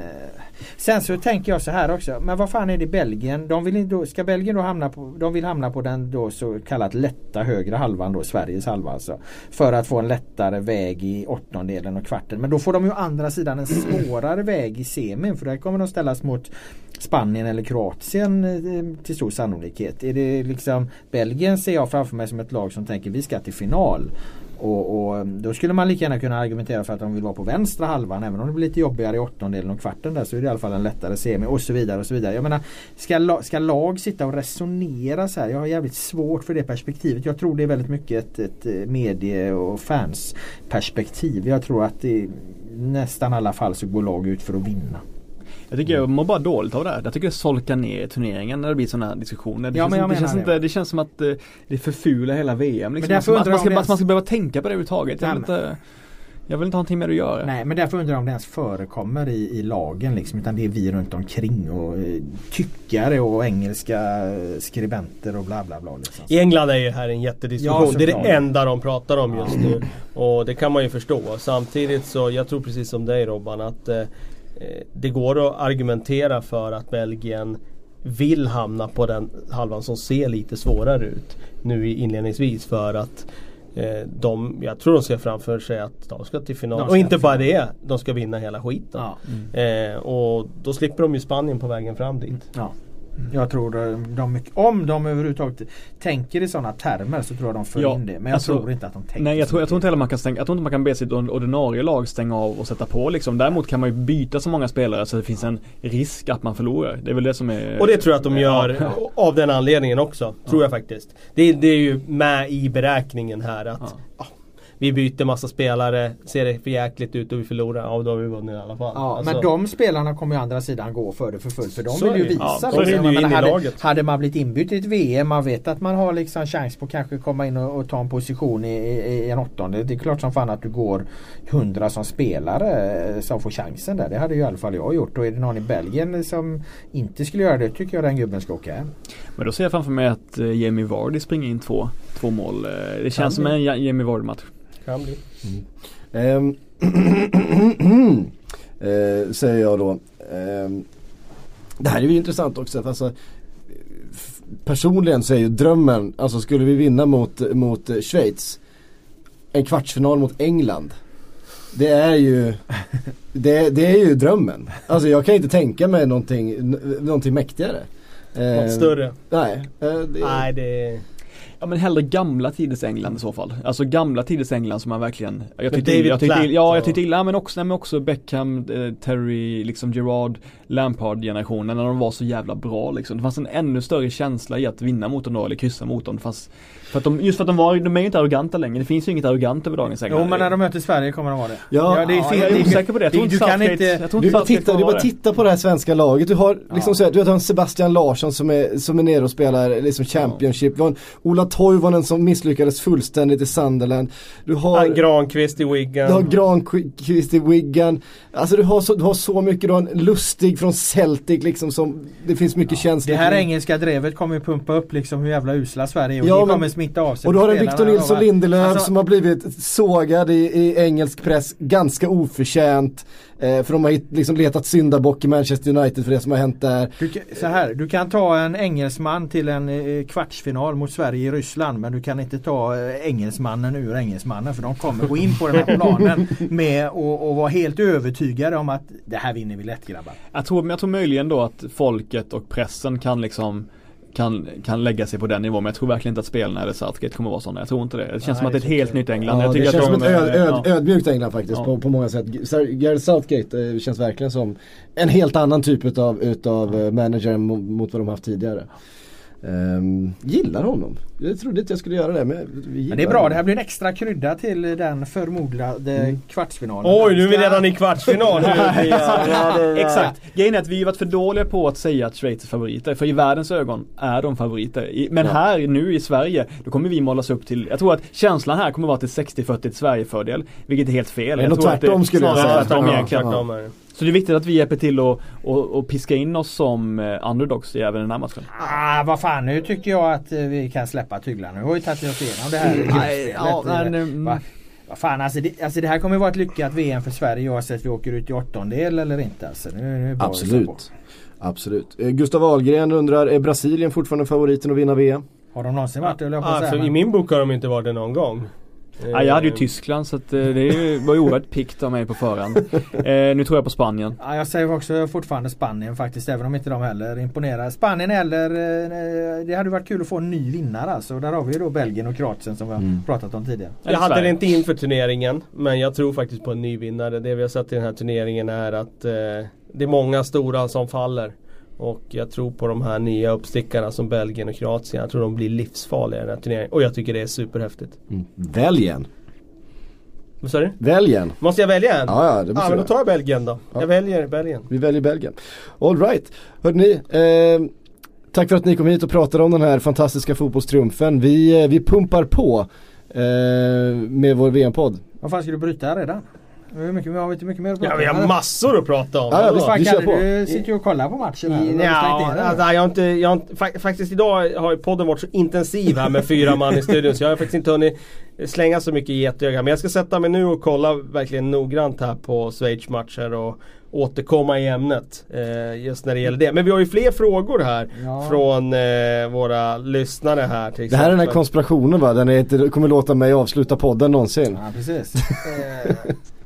Sen så tänker jag så här också. Men vad fan är det Belgien? De vill då, ska Belgien då hamna på, de vill hamna på den då så kallat lätta högre halvan då, Sveriges halva alltså. För att få en lättare väg i åttondelen och kvarten. Men då får de ju å andra sidan en svårare väg i semin. För där kommer de ställas mot Spanien eller Kroatien eh, till stor sannolikhet. Är det liksom Belgien ser jag framför mig som ett lag som tänker vi ska till final. Och, och eh, då skulle man lika gärna kunna argumentera för att de vill vara på vänstra halvan. Även om det blir lite jobbigare i åttondelen och kvarten där så är det i alla fall en lättare semi och så vidare och så vidare. Jag menar ska, la, ska lag sitta och resonera så här? Jag har jävligt svårt för det perspektivet. Jag tror det är väldigt mycket ett, ett eh, medie och fansperspektiv. Jag tror att i nästan alla fall så går lag ut för att vinna. Jag tycker jag mår bara dåligt av det här. Jag tycker det solkar ner turneringen när det blir sådana här diskussioner. Det, Ja, känns, det, känns menar inte, det. det känns som att eh, det förfular hela VM. Liksom. Alltså, man jag ska, det att man ska behöva tänka på det överhuvudtaget. Jag vill, inte, jag vill inte ha någonting med det att göra. Nej men därför undrar jag om det ens förekommer i, i lagen liksom. Utan det är vi runt omkring och eh, tyckare och engelska eh, skribenter och bla bla bla. Liksom. I England är ju här en jättediskussion. Ja, det är det enda de pratar om just nu. Och det kan man ju förstå. Samtidigt så, jag tror precis som dig Robban att det går att argumentera för att Belgien vill hamna på den halvan som ser lite svårare ut nu inledningsvis för att eh, de, jag tror de ser framför sig att de ska till final. Ska och inte bara det, de ska vinna hela skiten. Ja. Eh, och då slipper de ju Spanien på vägen fram dit. Ja. Jag tror de, om de överhuvudtaget tänker i sådana termer så tror jag de för Ja, in det. Men jag alltså, tror inte att de tänker Nej jag tror, jag tror inte heller man kan stänga, jag tror inte man kan be sitt ordinarie lag stänga av och sätta på liksom. Däremot kan man ju byta så många spelare så det finns en risk att man förlorar. Det är väl det som är Och det tror jag att de Ja, gör ja. av den anledningen också. Tror jag faktiskt. Det, det är ju med i beräkningen här att Ja. ja, vi byter massa spelare, ser det för jäkligt ut och vi förlorar, ja då har vi vunnit i alla fall. Ja, Alltså, men de spelarna kommer ju andra sidan gå för det för fullt för de Så vill ju det. visa Ja, ju in i hade, laget. hade man blivit inbytt i ett VM, man vet att man har liksom chans på att kanske komma in och, och ta en position i, i, i en åttonde. Det är klart som fan att du går hundra som spelare eh, som får chansen där. Det hade ju i alla fall jag gjort. Och är det någon i Belgien som inte skulle göra det tycker jag den gubben ska åka hem. Men då ser jag framför mig att eh, Jamie Vardy springer in två, två mål. Eh, Det känns som en Ja- Jamie Vardy-match. Kan bli. Ehm, eh, säger jag då. Ehm, det här är ju intressant också. För alltså, personligen så är ju drömmen, alltså skulle vi vinna mot, mot eh, Schweiz. En kvartsfinal mot England. Det är ju det, det är ju drömmen. Alltså jag kan inte tänka mig någonting, någonting mäktigare. Ehm, Något större. Nej. eh, det, Nej det Ja men hellre gamla tiders England i så fall. Alltså gamla tiders England som man verkligen Jag tyckte, David jag tyckte, Platt ja, jag tyckte illa, men också, nej, men också Beckham, eh, Terry, liksom Gerard, Lampard generationen när de var så jävla bra liksom. Det fanns en ännu större känsla i att vinna mot dem då, eller kryssa mot dem. Det fanns, för att de, just för att de var, de är ju inte arroganta längre. Det finns ju inget arrogant över dagens England. Jo men när de möter Sverige kommer de vara det. Ja, det är Ja, jag det är osäker på det. Jag tror det- inte du kan Southgate- inte- jag tror Du bara, titta, kommer du vara bara det. titta på det här svenska laget. Du har liksom Ja. så här, du har en Sebastian Larsson som är, som är nere och spelar liksom Championship. Du har en Ola Toivonen som misslyckades fullständigt i Sunderland. Du har, Han Granqvist i Wigan. du har Granqvist i Wigan. Alltså du har, så, du har så mycket. Du har en Lustig från Celtic liksom som det finns mycket känslor Det här kring. engelska drevet kommer ju pumpa upp liksom hur jävla usla Sverige är och Ja, det men- kommer smitta av sig Och du har en. Victor Nilsson Ja, Lindelöf alltså- som har blivit sågad i, i engelsk press ganska oförtjänt. Eh, för de har hit- liksom letat syndabock i Manchester United för det som har hänt där. Du, kan- så här, du kan ta en engelsman till en eh, kvartsfinal mot Sverige i Ryssland men du kan inte ta eh, engelsmannen ur engelsmannen för de kommer gå in på den här planen med och, och vara helt övertygade om att det här vinner vi lätt grabbar. Jag tror, men jag tror möjligen då att folket och pressen kan liksom kan, kan lägga sig på den nivån men jag tror verkligen inte att spelarna eller Southgate kommer vara sådana. Jag tror inte det. Det känns Nej, som att det är ett det helt nytt. England. Ja, jag det tycker känns att som de, ett öd, öd, ja. ödmjukt England faktiskt Ja. på, på många sätt. Gareth Southgate eh, känns verkligen som en helt annan typ utav, utav eh, manager mot, mot vad de haft tidigare. Ehm, gillar honom. Jag trodde inte jag skulle göra det men vi Men det är bra, honom. det här blir en extra krydda till den förmodade Mm. kvartsfinalen. Oj, nu är vi redan i kvartsfinal. Exakt. Grejen är att vi har varit för dåliga på att säga att Schweiz är favoriter. För i världens ögon är de favoriter. Men Ja. här nu i Sverige, då kommer vi målas upp till, jag tror att känslan här kommer vara till 60-40 till Sverigefördel. Vilket är helt fel. Jag nog tror att det- tvärtom skulle jag säga. Tvärtom Ja. Tvärtom. Så det är viktigt att vi hjälper till och, och, och piska in oss som eh, underdogs i även den här matchen. Ah, vad fan, nu tycker jag att eh, vi kan släppa tyglarna. Nu har vi tagit oss igenom det här gruppspelet. ja, nej, nej, Va- Vad fan, alltså det, alltså det här kommer vara ett lyckat VM för Sverige oavsett vi åker ut i åttondel eller inte. Alltså, nu, nu. Absolut. Absolut. Eh, Gustav Ahlgren undrar, är Brasilien fortfarande favoriten att vinna VM? Har de någonsin varit det? jag på Ah, men- I min bok har de inte varit det någon gång. Ja, jag hade ju Eh, Tyskland så att eh, det var ju oerhört pikt av mig på förhand. Eh, nu tror jag på Spanien. Ja, jag säger också fortfarande Spanien faktiskt även om inte de heller imponerar. Spanien eller eh, det hade varit kul att få en ny vinnare alltså. Där har vi ju då Belgien och Kroatien som vi har Mm. pratat om tidigare. Jag hade det inte inför turneringen men jag tror faktiskt på en ny vinnare. Det vi har sett i den här turneringen är att eh, det är många stora som faller. Och jag tror på de här nya uppstickarna som Belgien och Kroatien. Jag tror de blir livsfarliga i den här turneringen. Och jag tycker det är superhäftigt. Mm. Välj en. Vad sa du? Välj en. Måste jag välja en? Ja, ja, det måste Ja men du då tar jag Belgien då. Ja. Jag väljer Belgien. Vi väljer Belgien. All right. Hörde ni, eh, tack för att ni kom hit och pratade om den här fantastiska fotbollstriumfen. Vi, eh, vi pumpar på eh, med vår VM-podd. Vad fan ska du bryta redan? Hur mycket, vi har inte mycket mer att Ja, prata vi om, har eller? massor att prata om. Ja, ja, vi kör på. Du sitter ju och kollar på matchen här. Har Ja, alltså, jag har inte, jag har inte, fa- faktiskt idag har podden varit så intensiv här med fyra man i studion så jag har faktiskt inte hunnit slänga så mycket getöga. Men jag ska sätta mig nu och kolla verkligen noggrant här på Schweiz matcher och återkomma i ämnet. Eh, just när det gäller det. Men vi har ju fler frågor här Ja. från eh, våra lyssnare här till Det här är den här konspirationen va, den är inte, kommer låta mig avsluta podden någonsin. Ja precis.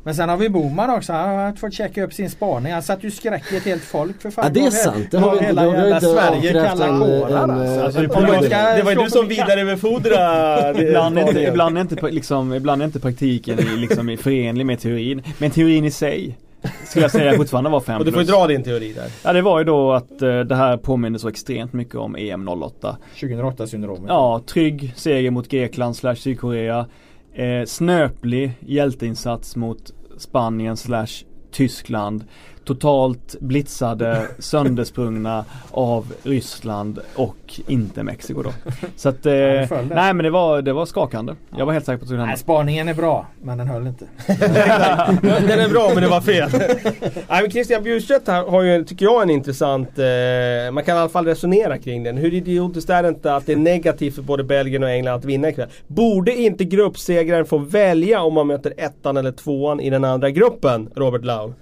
Men sen har vi Boman också. Han har fått checka upp sin spaning. Han satt ju skräck i ett helt folk för fan. Ja det är sant, det har vi inte, hela jävla Sverige avkrävt kalla en, kårar alltså. eh, alltså. det var ju- du som vidarebefordrade Ibland är, inte, ibland, är inte, pra- liksom, ibland är inte praktiken i, liksom, förenlig med teorin. Men teorin i sig skulle jag säga fortfarande var 5 Och du får ju dra din teori där. Ja det var ju då att eh, det här påminner så extremt mycket om EM 08. 2008 syndromet. Ja, trygg seger mot Grekland slash Sydkorea. Eh, snöplig hjälteinsats mot Spanien slash Tyskland totalt blitzade, söndersprungna av Ryssland och inte Mexiko då. Så att, eh, nej men det var, det var skakande. Jag var helt säker på att det skulle hända. Nej, spaningen är bra, men den höll inte. Den är bra men det var fel. Nej, men Christian Bjurstedt har ju, tycker jag, en intressant... Eh, man kan i alla fall resonera kring den. Hur idiotiskt är det inte att det är negativt för både Belgien och England att vinna ikväll? Borde inte gruppsegraren få välja om man möter ettan eller tvåan i den andra gruppen, Robert Lau?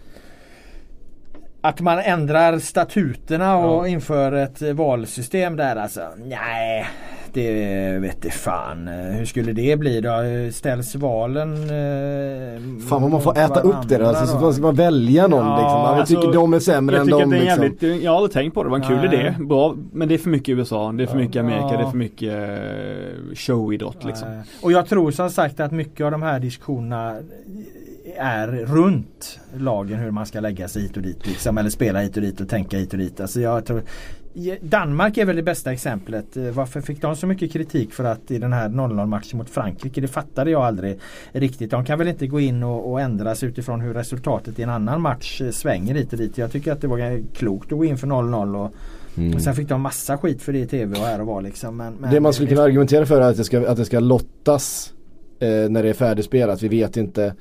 Att man ändrar statuterna och ja. inför ett valsystem där alltså. Nej, det vet jag fan. Hur skulle det bli då? Ställs valen eh, Fan vad man får äta upp det då. Alltså, så ska man välja någon ja, liksom. Man alltså, tycker de är sämre än de. Liksom. Jävligt, jag har aldrig tänkt på det. Det var en kul idé. Bra. Men det är för mycket USA. Det är för mycket Amerika. Ja. Det är för mycket eh, showidrott liksom. Och jag tror som sagt att mycket av de här diskussionerna är runt lagen hur man ska lägga sig hit och dit. Liksom, eller spela hit och dit och tänka hit och dit. Alltså jag tror, Danmark är väl det bästa exemplet. Eh, varför fick de så mycket kritik för att i den här 0-0 matchen mot Frankrike? Det fattade jag aldrig riktigt. De kan väl inte gå in och, och ändras utifrån hur resultatet i en annan match eh, svänger hit och dit. Jag tycker att det var klokt att gå in för 0-0 och Mm. Och sen fick de massa skit för det i tv och här och var liksom. Men, men det man skulle kunna argumentera för är att det ska, att det ska lottas eh, när det är färdigspelat. Vi vet inte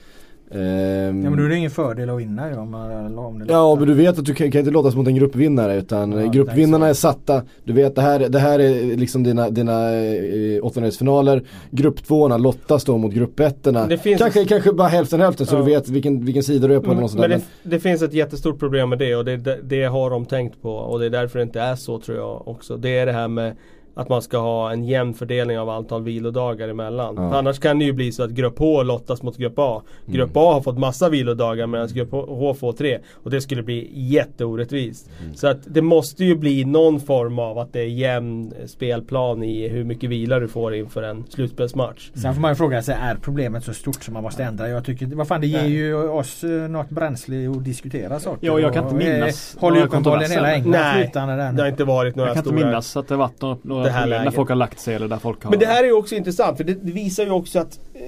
Um, ja men då är det ingen fördel att vinna ju om man om det Ja men du vet att du kan, kan inte låtas mot en gruppvinnare utan ja, gruppvinnarna är satta. Du vet det här, det här är liksom dina, dina eh, åttondelsfinaler. Grupptvåorna lottas då mot gruppettorna kanske, ett... kanske bara hälften hälften så du vet vilken, vilken sida du är på men, eller men, det, det, finns ett jättestort problem med det och det, det, det har de tänkt på. Och det är därför det inte är så tror jag också. Det är det här med att man ska ha en jämn fördelning av antal vilodagar emellan. Ja. För annars kan det ju bli så att Grupp H lottas mot Grupp A. Grupp mm. A har fått massa vilodagar medan Grupp H får tre. Och det skulle bli jätteorättvist. Mm. Så att det måste ju bli någon form av att det är jämn spelplan i hur mycket vila du får inför en slutspelsmatch. Sen får man ju fråga sig, är problemet så stort som man måste ändra? Jag tycker, vad fan det ger ju oss eh, något bränsle att diskutera saker. Ja, jag kan inte minnas. Håller ju uppenbarligen hela England Nej, det har inte varit några stora. Jag kan inte minnas att det varit några det här läget. När folk har lagt sig eller där folk har... Men det här är ju också intressant för det, det visar ju också att eh,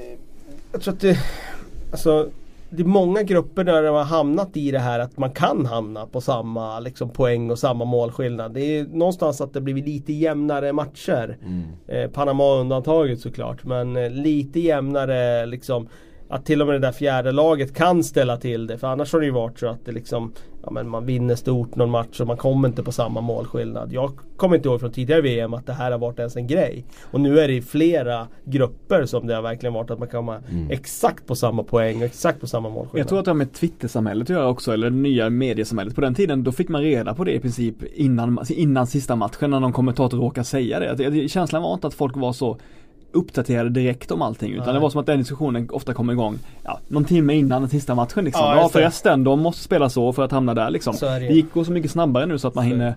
Jag tror att det Alltså det är många grupper där de har hamnat i det här att man kan hamna på samma liksom, poäng och samma målskillnad. Det är någonstans att det blivit lite jämnare matcher. Mm. Eh, Panama undantaget såklart men eh, lite jämnare liksom att till och med det där fjärde laget kan ställa till det. För annars har det ju varit så att det liksom ja, men man vinner stort någon match och man kommer inte på samma målskillnad. Jag kommer inte ihåg från tidigare VM att det här har varit ens en grej. Och nu är det i flera grupper som det har verkligen varit att man kommer mm. exakt på samma poäng och exakt på samma målskillnad. Jag tror att det har med Twitter-samhället att göra också, eller det nya mediesamhället. På den tiden då fick man reda på det i princip innan, innan sista matchen när någon kommentator råkade säga det. Känslan var inte att folk var så uppdaterade direkt om allting utan Nej. det var som att den diskussionen ofta kom igång ja, någon timme innan den sista matchen liksom. Ja, förresten, de måste spela så för att hamna där liksom. Det. det gick så mycket snabbare nu så att man så hinner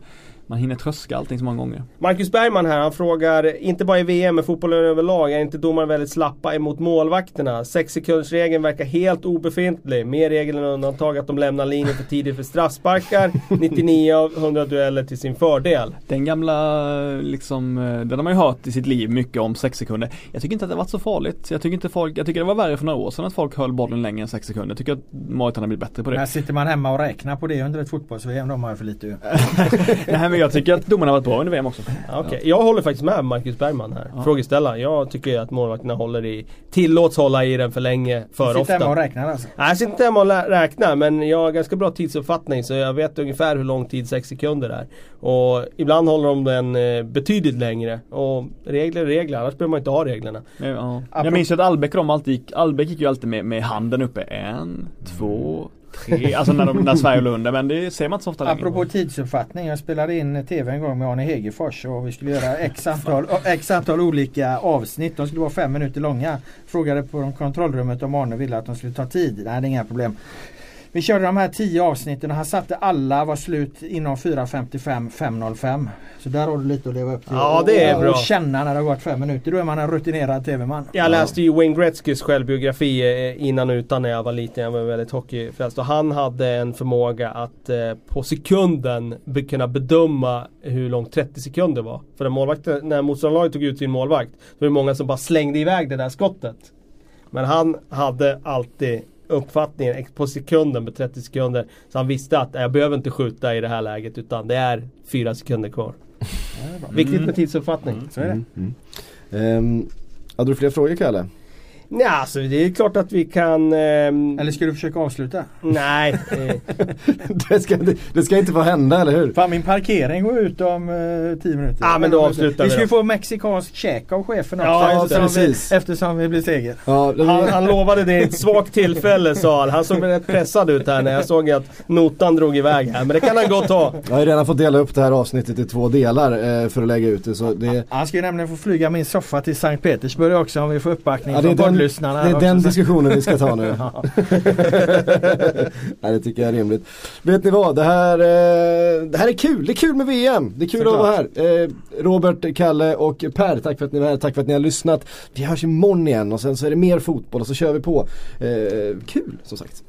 man hinner tröska allting så många gånger. Marcus Bergman här, han frågar, inte bara i VM men fotbollen överlag, är inte domarna väldigt slappa emot målvakterna? 6 sekundsregeln verkar helt obefintlig. Mer regel än undantag att de lämnar linjen för tidigt för straffsparkar. 99 av 100 dueller till sin fördel. Den gamla, liksom, eh, den har man ju hört i sitt liv mycket om 6 sekunder. Jag tycker inte att det har varit så farligt. Jag tycker inte folk, jag tycker det var värre för några år sedan att folk höll bollen längre än 6 sekunder. Jag tycker att Maritan har blivit bättre på det. Men sitter man hemma och räknar på det under ett fotbolls-VM, de har ju för lite ju. Jag tycker att domarna har varit bra under VM också. Okay. Ja. Jag håller faktiskt med Marcus Bergman här. Ja. Frågeställaren. Jag tycker att målvakterna håller i, tillåts hålla i den för länge, för ofta. Sitter hemma och räknar alltså? Nej, jag sitter inte hemma och räknar men jag har ganska bra tidsuppfattning så jag vet ungefär hur lång tid 6 sekunder är. Och ibland håller de den eh, betydligt längre. Och regler är regler, annars behöver man inte ha reglerna. Ja. Jag minns ju att Albeck de alltid gick, Albeck gick ju alltid med, med handen uppe. En, två, tre, alltså när, de, när Sverige låg under men det ser man inte så ofta längre. Apropå tidsuppfattning, jag spelade in TV en gång med Arne Hegerfors och vi skulle göra x antal, x antal olika avsnitt. De skulle vara fem minuter långa. Frågade på kontrollrummet om Arne ville att de skulle ta tid. Nej, det är inga problem. Vi körde de här tio avsnitten och han satte alla var slut inom 4.55 5.05. Så där har du lite att leva upp till. Ja det är och, bra. Och känna när det har gått fem minuter. Då är man en rutinerad TV-man. Jag läste ju Wayne Gretzkys självbiografi eh, innan och utan när jag var liten. Jag var väldigt hockeyfrälst. Och han hade en förmåga att eh, på sekunden be kunna bedöma hur långt 30 sekunder var. För när, målvakten, när motståndarlaget tog ut sin målvakt. Då var det många som bara slängde iväg det där skottet. Men han hade alltid uppfattningen på sekunden med 30 sekunder. Så han visste att jag behöver inte skjuta i det här läget utan det är fyra sekunder kvar. Viktigt med tidsuppfattning. Så är det. Ehm, hade du fler frågor Kalle? Ja, alltså det är klart att vi kan... ehm, Eller ska du försöka avsluta? Nej. eh, det, ska, det, det ska inte få hända, eller hur? Fan min parkering går ut om eh, 10 minuter. Ja, men då avslutar vi. vi ska ju få mexikansk käk av chefen också. Ja, eftersom, Precis. vi, eftersom vi blir seger. Ja, det, han, han lovade det i ett svagt tillfälle sa han. Han såg rätt pressad ut här när jag såg att notan drog iväg här. Men det kan han gott ha. jag har ju redan fått dela upp det här avsnittet i två delar eh, för att lägga ut det. Så det, Han ska ju nämligen få flyga min soffa till Sankt Petersburg också om vi får uppbackning ja, från den, poddlyssnarna. det är den diskussionen vi ska ta nu. Nej, det tycker jag är rimligt. Vet ni vad, det här, eh, det här är kul. Det är kul med VM. Det är kul Såklart. att vara här. Eh, Robert, Kalle och Per, tack för att ni var här. Tack för att ni har lyssnat. Vi hörs imorgon igen och sen så är det mer fotboll och så kör vi på. Eh, kul som sagt.